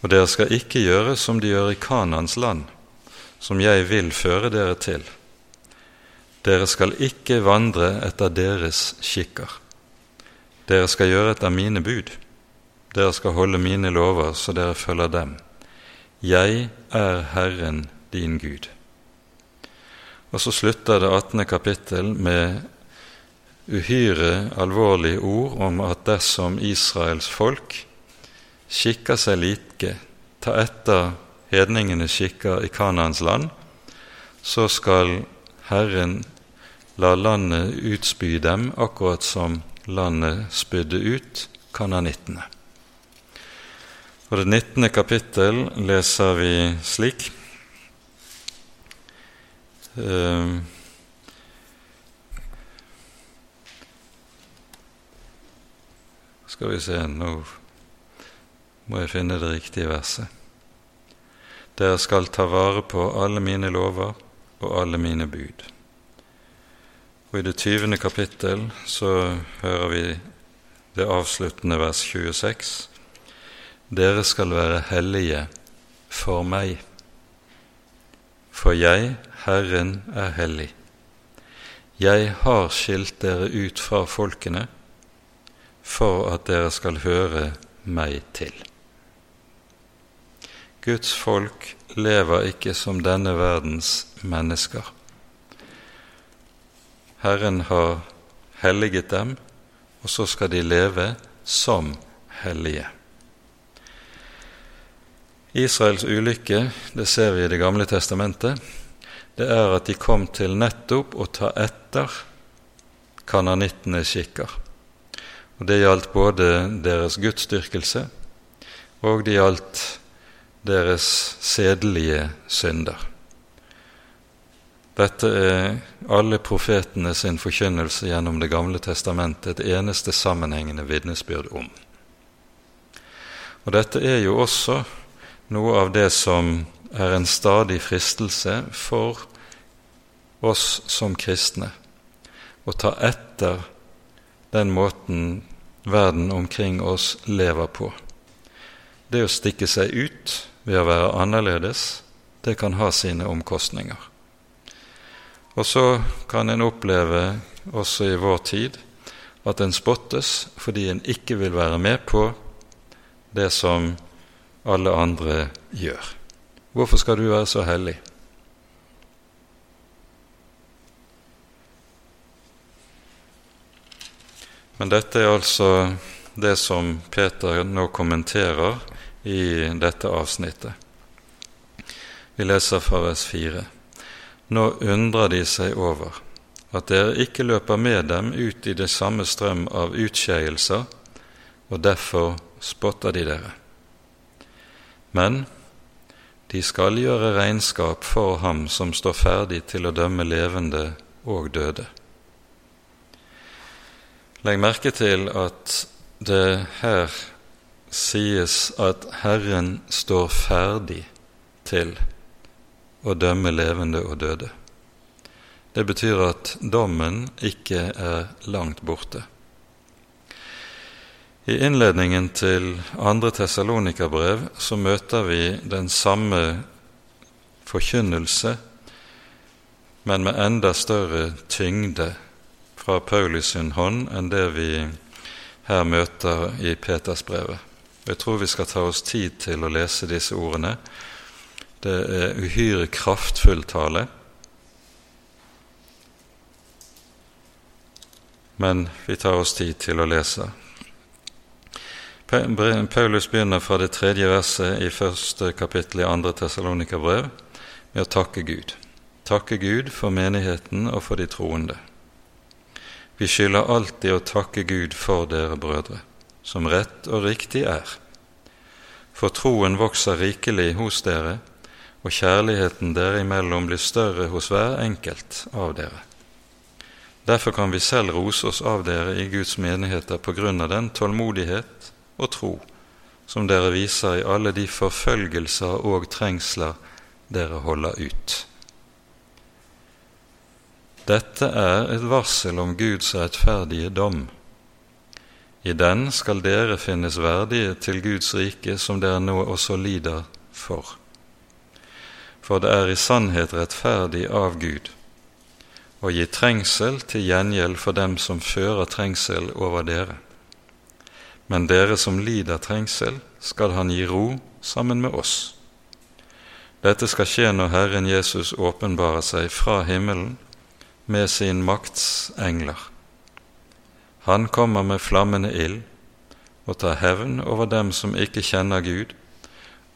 Og dere skal ikke gjøre som de gjør i Kanans land, som jeg vil føre dere til. Dere skal ikke vandre etter deres skikker. Dere skal gjøre etter mine bud. Dere skal holde mine lover så dere følger dem. Jeg er Herren din Gud. Og så slutter det 18. kapittel med uhyre alvorlige ord om at dersom Israels folk skikker seg like, ta etter hedningenes skikker i Kanaans land, så skal Herren la landet utspy dem, akkurat som landet spydde ut kananittene. Og Det 19. kapittel leser vi slik. Uh, Skal vi se, nå må jeg finne det riktige verset. Dere skal ta vare på alle mine lover og alle mine bud. Og I det tyvende kapittel så hører vi det avsluttende vers 26. Dere skal være hellige for meg, for jeg, Herren, er hellig. Jeg har skilt dere ut fra folkene for at dere skal høre meg til. Guds folk lever ikke som denne verdens mennesker. Herren har helliget dem, og så skal de leve som hellige. Israels ulykke, det ser vi i Det gamle testamentet, det er at de kom til nettopp å ta etter kananittenes skikker. Og Det gjaldt både deres gudsdyrkelse og det gjaldt deres sedelige synder. Dette er alle profetene sin forkynnelse gjennom Det gamle testamentet et eneste sammenhengende vitnesbyrd om. Og Dette er jo også noe av det som er en stadig fristelse for oss som kristne, å ta etter den måten verden omkring oss lever på. Det å stikke seg ut ved å være annerledes, det kan ha sine omkostninger. Og så kan en oppleve også i vår tid at en spottes fordi en ikke vil være med på det som alle andre gjør. Hvorfor skal du være så hellig? Men dette er altså det som Peter nå kommenterer i dette avsnittet. Vi leser fra vers 4. Nå undrer de seg over at dere ikke løper med dem ut i det samme strøm av utskeielser, og derfor spotter de dere. Men de skal gjøre regnskap for ham som står ferdig til å dømme levende og døde. Legg merke til at det her sies at Herren står ferdig til å dømme levende og døde. Det betyr at dommen ikke er langt borte. I innledningen til andre Tessalonika-brev så møter vi den samme forkynnelse, men med enda større tyngde fra Paulus sin hånd enn det vi her møter i Petersbrevet. Jeg tror vi skal ta oss tid til å lese disse ordene. Det er uhyre kraftfull tale. Men vi tar oss tid til å lese. Paulus begynner fra det tredje verset i første kapittel i andre Tessalonika-brev med å takke Gud. Takke Gud for menigheten og for de troende. Vi skylder alltid å takke Gud for dere brødre, som rett og riktig er. For troen vokser rikelig hos dere, og kjærligheten dere imellom blir større hos hver enkelt av dere. Derfor kan vi selv rose oss av dere i Guds menigheter på grunn av den tålmodighet og tro som dere viser i alle de forfølgelser og trengsler dere holder ut. Dette er et varsel om Guds rettferdige dom. I den skal dere finnes verdige til Guds rike, som dere nå også lider for. For det er i sannhet rettferdig av Gud å gi trengsel til gjengjeld for dem som fører trengsel over dere. Men dere som lider trengsel, skal han gi ro sammen med oss. Dette skal skje når Herren Jesus åpenbarer seg fra himmelen med sin makts engler. Han kommer med flammende ild og tar hevn over dem som ikke kjenner Gud,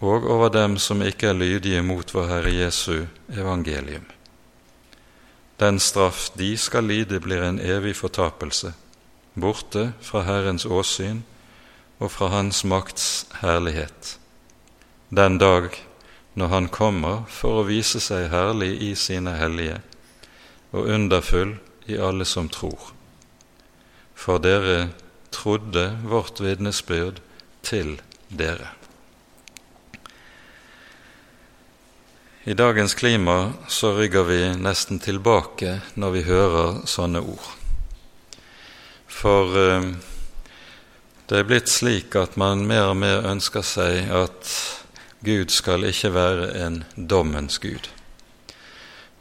og over dem som ikke er lydige mot vår Herre Jesu evangelium. Den straff de skal lide, blir en evig fortapelse, borte fra Herrens åsyn og fra Hans makts herlighet. Den dag når Han kommer for å vise seg herlig i sine hellige, og underfull i alle som tror. For dere trodde vårt vitnesbyrd til dere. I dagens klima så rygger vi nesten tilbake når vi hører sånne ord. For eh, det er blitt slik at man mer og mer ønsker seg at Gud skal ikke være en dommens Gud.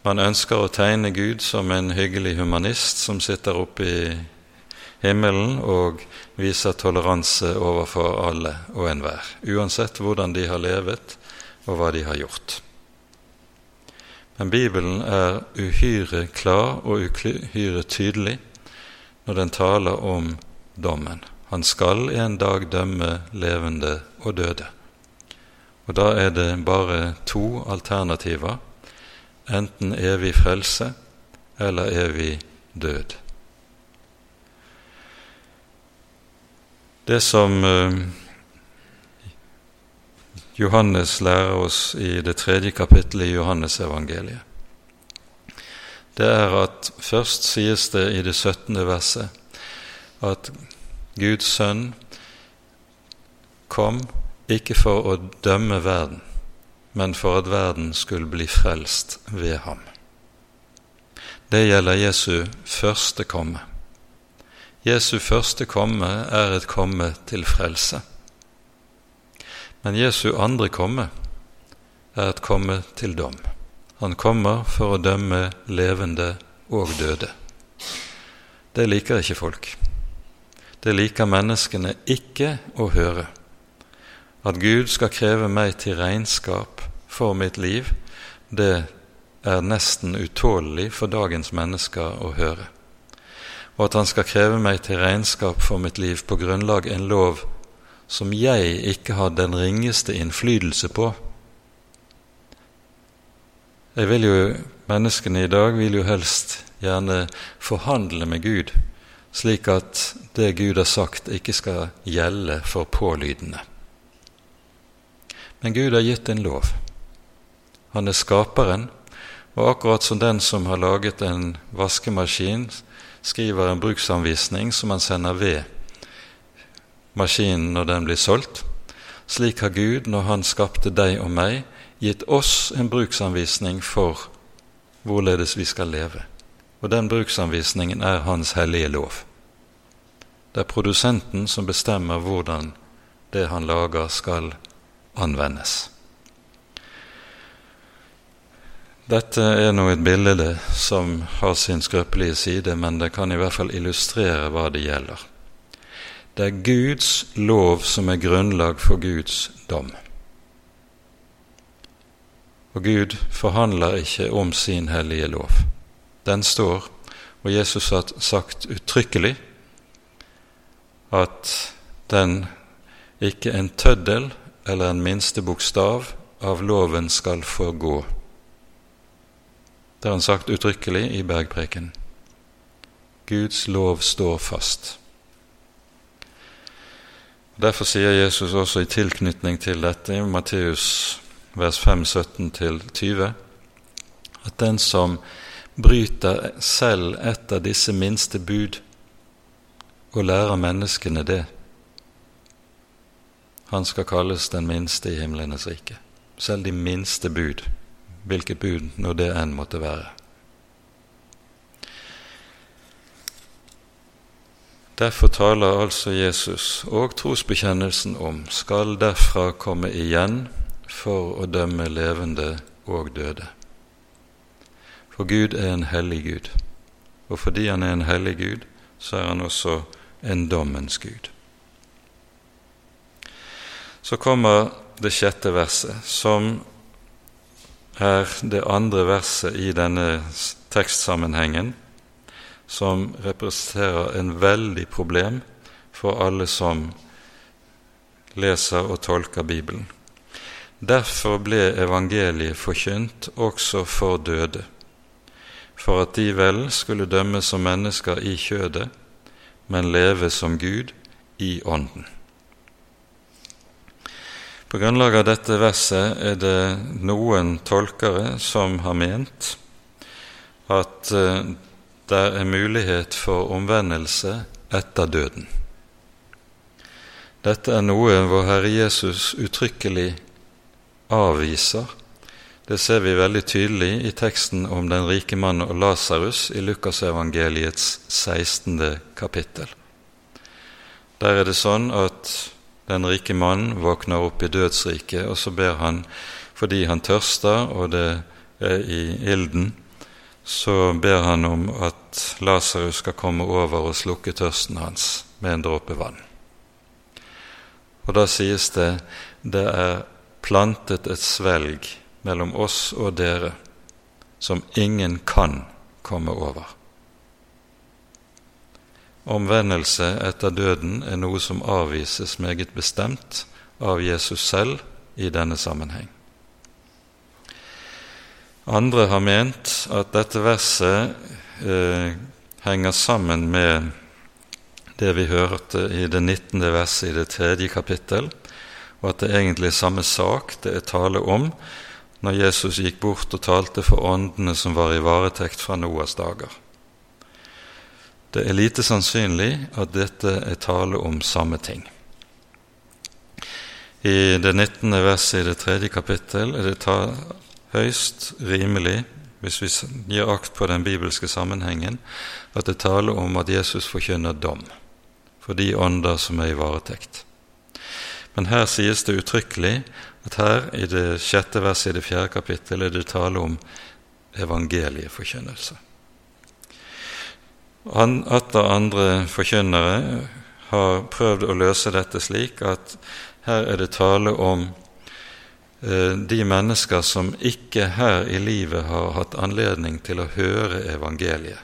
Man ønsker å tegne Gud som en hyggelig humanist som sitter oppe i himmelen og viser toleranse overfor alle og enhver, uansett hvordan de har levet og hva de har gjort. Men Bibelen er uhyre klar og uhyre tydelig når den taler om dommen. Han skal en dag dømme levende og døde. Og da er det bare to alternativer enten evig frelse eller evig død. Det som eh, Johannes lærer oss i det tredje kapittelet i Johannesevangeliet, det er at først sies det i det 17. verset at Guds sønn kom ikke for å dømme verden, men for at verden skulle bli frelst ved ham. Det gjelder Jesu første komme. Jesu første komme er et komme til frelse. Men Jesu andre komme er et komme til dom. Han kommer for å dømme levende og døde. Det liker ikke folk. Det liker menneskene ikke å høre. At Gud skal kreve meg til regnskap for mitt liv, det er nesten utålelig for dagens mennesker å høre. Og at Han skal kreve meg til regnskap for mitt liv på grunnlag en lov som jeg ikke har den ringeste innflytelse på. Jeg vil jo, Menneskene i dag vil jo helst gjerne forhandle med Gud, slik at det Gud har sagt, ikke skal gjelde for pålydende. Men Gud har gitt en lov. Han er skaperen, og akkurat som den som har laget en vaskemaskin, skriver en bruksanvisning som han sender ved maskinen når den blir solgt, slik har Gud, når Han skapte deg og meg, gitt oss en bruksanvisning for hvorledes vi skal leve. og den bruksanvisningen er Hans hellige lov. Det er produsenten som bestemmer hvordan det han lager, skal anvendes. Dette er nå et bilde som har sin skrøpelige side, men det kan i hvert fall illustrere hva det gjelder. Det er Guds lov som er grunnlag for Guds dom. Og Gud forhandler ikke om sin hellige lov. Den står, og Jesus har sagt uttrykkelig at den ikke en tøddel eller en minste bokstav av loven skal få gå. Det har han sagt uttrykkelig i bergpreken. Guds lov står fast. Derfor sier Jesus også i tilknytning til dette i Matteus vers 5, 17-20 at den som bryter selv et av disse minste bud og lærer menneskene det, han skal kalles den minste i himlenes rike. Selv de minste bud, hvilket bud nå det enn måtte være. Derfor taler altså Jesus og trosbekjennelsen om skal derfra komme igjen for å dømme levende og døde. For Gud er en hellig Gud, og fordi han er en hellig Gud, så er han også en dommens Gud. Så kommer det sjette verset, som er det andre verset i denne tekstsammenhengen, som representerer en veldig problem for alle som leser og tolker Bibelen. Derfor ble evangeliet forkynt også for døde, for at de vel skulle dømmes som mennesker i kjødet, men leve som Gud i Ånden. På grunnlag av dette verset er det noen tolkere som har ment at eh, det er mulighet for omvendelse etter døden. Dette er noe hvor Herre Jesus uttrykkelig avviser. Det ser vi veldig tydelig i teksten om den rike mann og Lasarus i Lukasevangeliets 16. kapittel. Der er det sånn at den rike mannen våkner opp i dødsriket, og så ber han fordi han tørster, og det er i ilden, så ber han om at Lasarus skal komme over og slukke tørsten hans med en dråpe vann. Og da sies det det er plantet et svelg mellom oss og dere som ingen kan komme over. Omvendelse etter døden er noe som avvises meget bestemt av Jesus selv i denne sammenheng. Andre har ment at dette verset eh, henger sammen med det vi hørte i det 19. verset i det tredje kapittel, og at det egentlig er samme sak det er tale om når Jesus gikk bort og talte for åndene som var i varetekt fra Noas dager. Det er lite sannsynlig at dette er tale om samme ting. I det 19. verset i det tredje kapittel er det høyst rimelig, hvis vi gir akt på den bibelske sammenhengen, at det taler om at Jesus forkynner dom for de ånder som er i varetekt. Men her sies det uttrykkelig at her i det sjette verset i det fjerde kapittel er det tale om evangelieforkynnelse. Atter andre forkynnere har prøvd å løse dette slik at her er det tale om eh, de mennesker som ikke her i livet har hatt anledning til å høre evangeliet,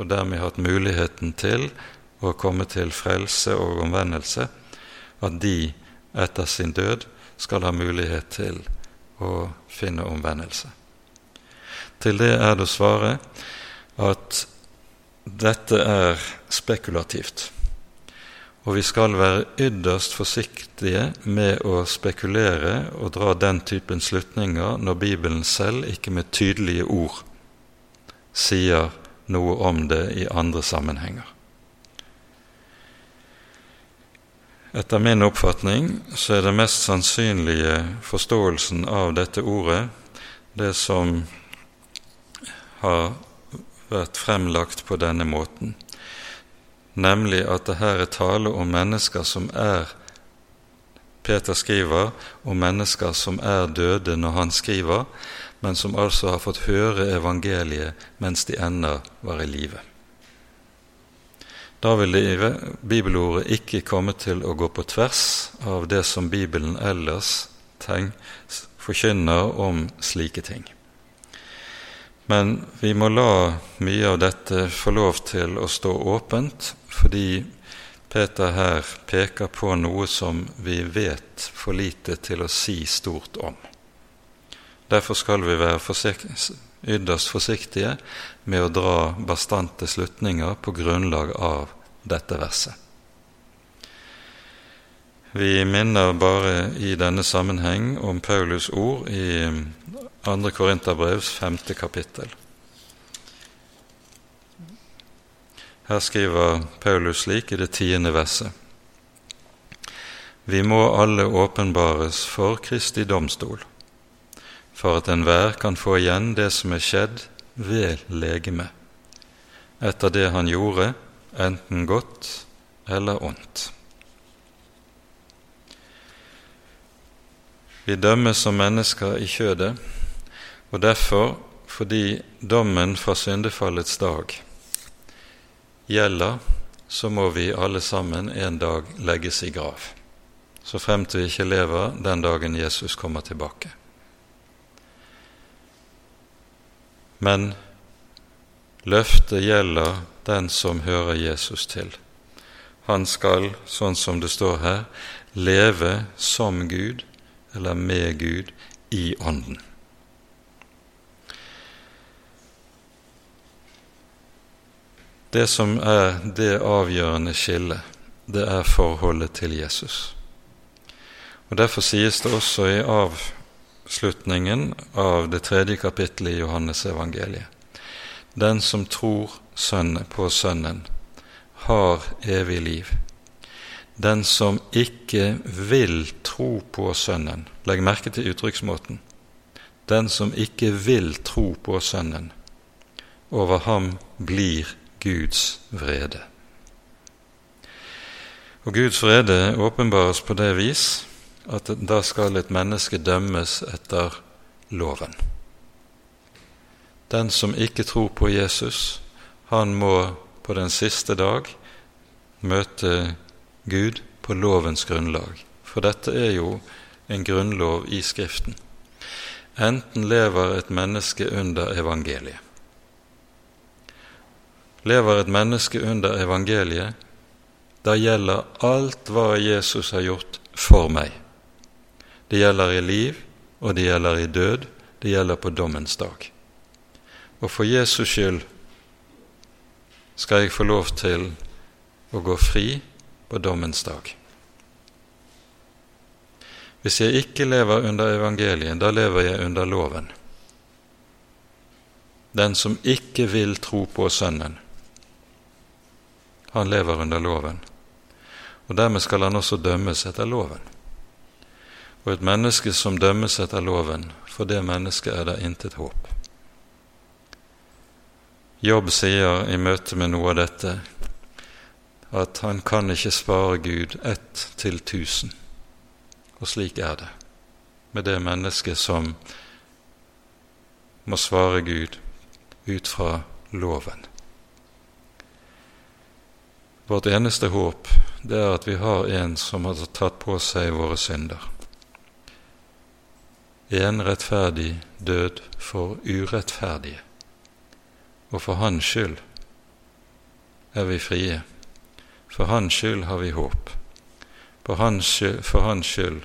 og dermed hatt muligheten til å komme til frelse og omvendelse, at de etter sin død skal ha mulighet til å finne omvendelse. Til det er det å svare at dette er spekulativt, og vi skal være ytterst forsiktige med å spekulere og dra den typen slutninger når Bibelen selv ikke med tydelige ord sier noe om det i andre sammenhenger. Etter min oppfatning så er det mest sannsynlige forståelsen av dette ordet det som har vært fremlagt på denne måten, nemlig at det her er tale om mennesker som er Peter skriver om mennesker som er døde når han skriver, men som altså har fått høre evangeliet mens de ennå var i live. Da vil det bibelordet ikke komme til å gå på tvers av det som Bibelen ellers tenk, forkynner om slike ting. Men vi må la mye av dette få lov til å stå åpent, fordi Peter her peker på noe som vi vet for lite til å si stort om. Derfor skal vi være forsikt, ytterst forsiktige med å dra bastante slutninger på grunnlag av dette verset. Vi minner bare i denne sammenheng om Paulus' ord i 2. Korinterbrevs femte kapittel. Her skriver Paulus slik i det tiende verset. Vi må alle åpenbares for Kristi domstol, for at enhver kan få igjen det som er skjedd ved legeme, etter det han gjorde, enten godt eller ondt. Vi dømmes som mennesker i kjødet, og derfor, fordi dommen fra syndefallets dag gjelder, så må vi alle sammen en dag legges i grav, så fremt vi ikke lever den dagen Jesus kommer tilbake. Men løftet gjelder den som hører Jesus til. Han skal, sånn som det står her, leve som Gud, eller med Gud, i Ånden. Det som er det avgjørende skillet, det er forholdet til Jesus. Og Derfor sies det også i avslutningen av det tredje kapittelet i Johannes evangeliet Den som tror på Sønnen, har evig liv. Den som ikke vil tro på Sønnen Legg merke til uttrykksmåten. Den som ikke vil tro på Sønnen, over ham blir Guds vrede. Og Guds vrede åpenbares på det vis at da skal et menneske dømmes etter loven. Den som ikke tror på Jesus, han må på den siste dag møte Gud på lovens grunnlag. For dette er jo en grunnlov i Skriften. Enten lever et menneske under evangeliet, lever et menneske under evangeliet, da gjelder alt hva Jesus har gjort for meg. Det gjelder i liv, og det gjelder i død, det gjelder på dommens dag. Og for Jesus skyld skal jeg få lov til å gå fri på dommens dag. Hvis jeg ikke lever under evangeliet, da lever jeg under loven. Den som ikke vil tro på Sønnen, han lever under loven. Og dermed skal han også dømmes etter loven. Og et menneske som dømmes etter loven, for det mennesket er det intet håp. Jobb sier i møte med noe av dette at han kan ikke spare Gud ett til tusen. Og slik er det med det mennesket som må svare Gud ut fra loven. Vårt eneste håp det er at vi har en som har tatt på seg våre synder. En rettferdig død for urettferdige, og for hans skyld er vi frie. For hans skyld har vi håp. Hans skyld, for hans skyld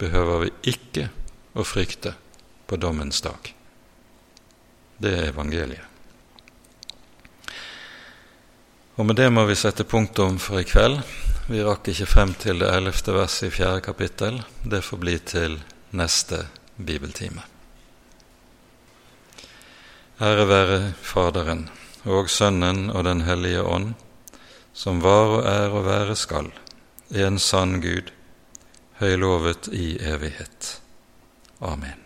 behøver vi ikke å frykte på dommens dag. Det er evangeliet. Og med det må vi sette punktum for i kveld. Vi rakk ikke frem til det ellevte verset i fjerde kapittel. Det får bli til neste bibeltime. Ære være Faderen og Sønnen og Den hellige ånd, som var og er og være skal, en sann Gud, høylovet i evighet. Amen.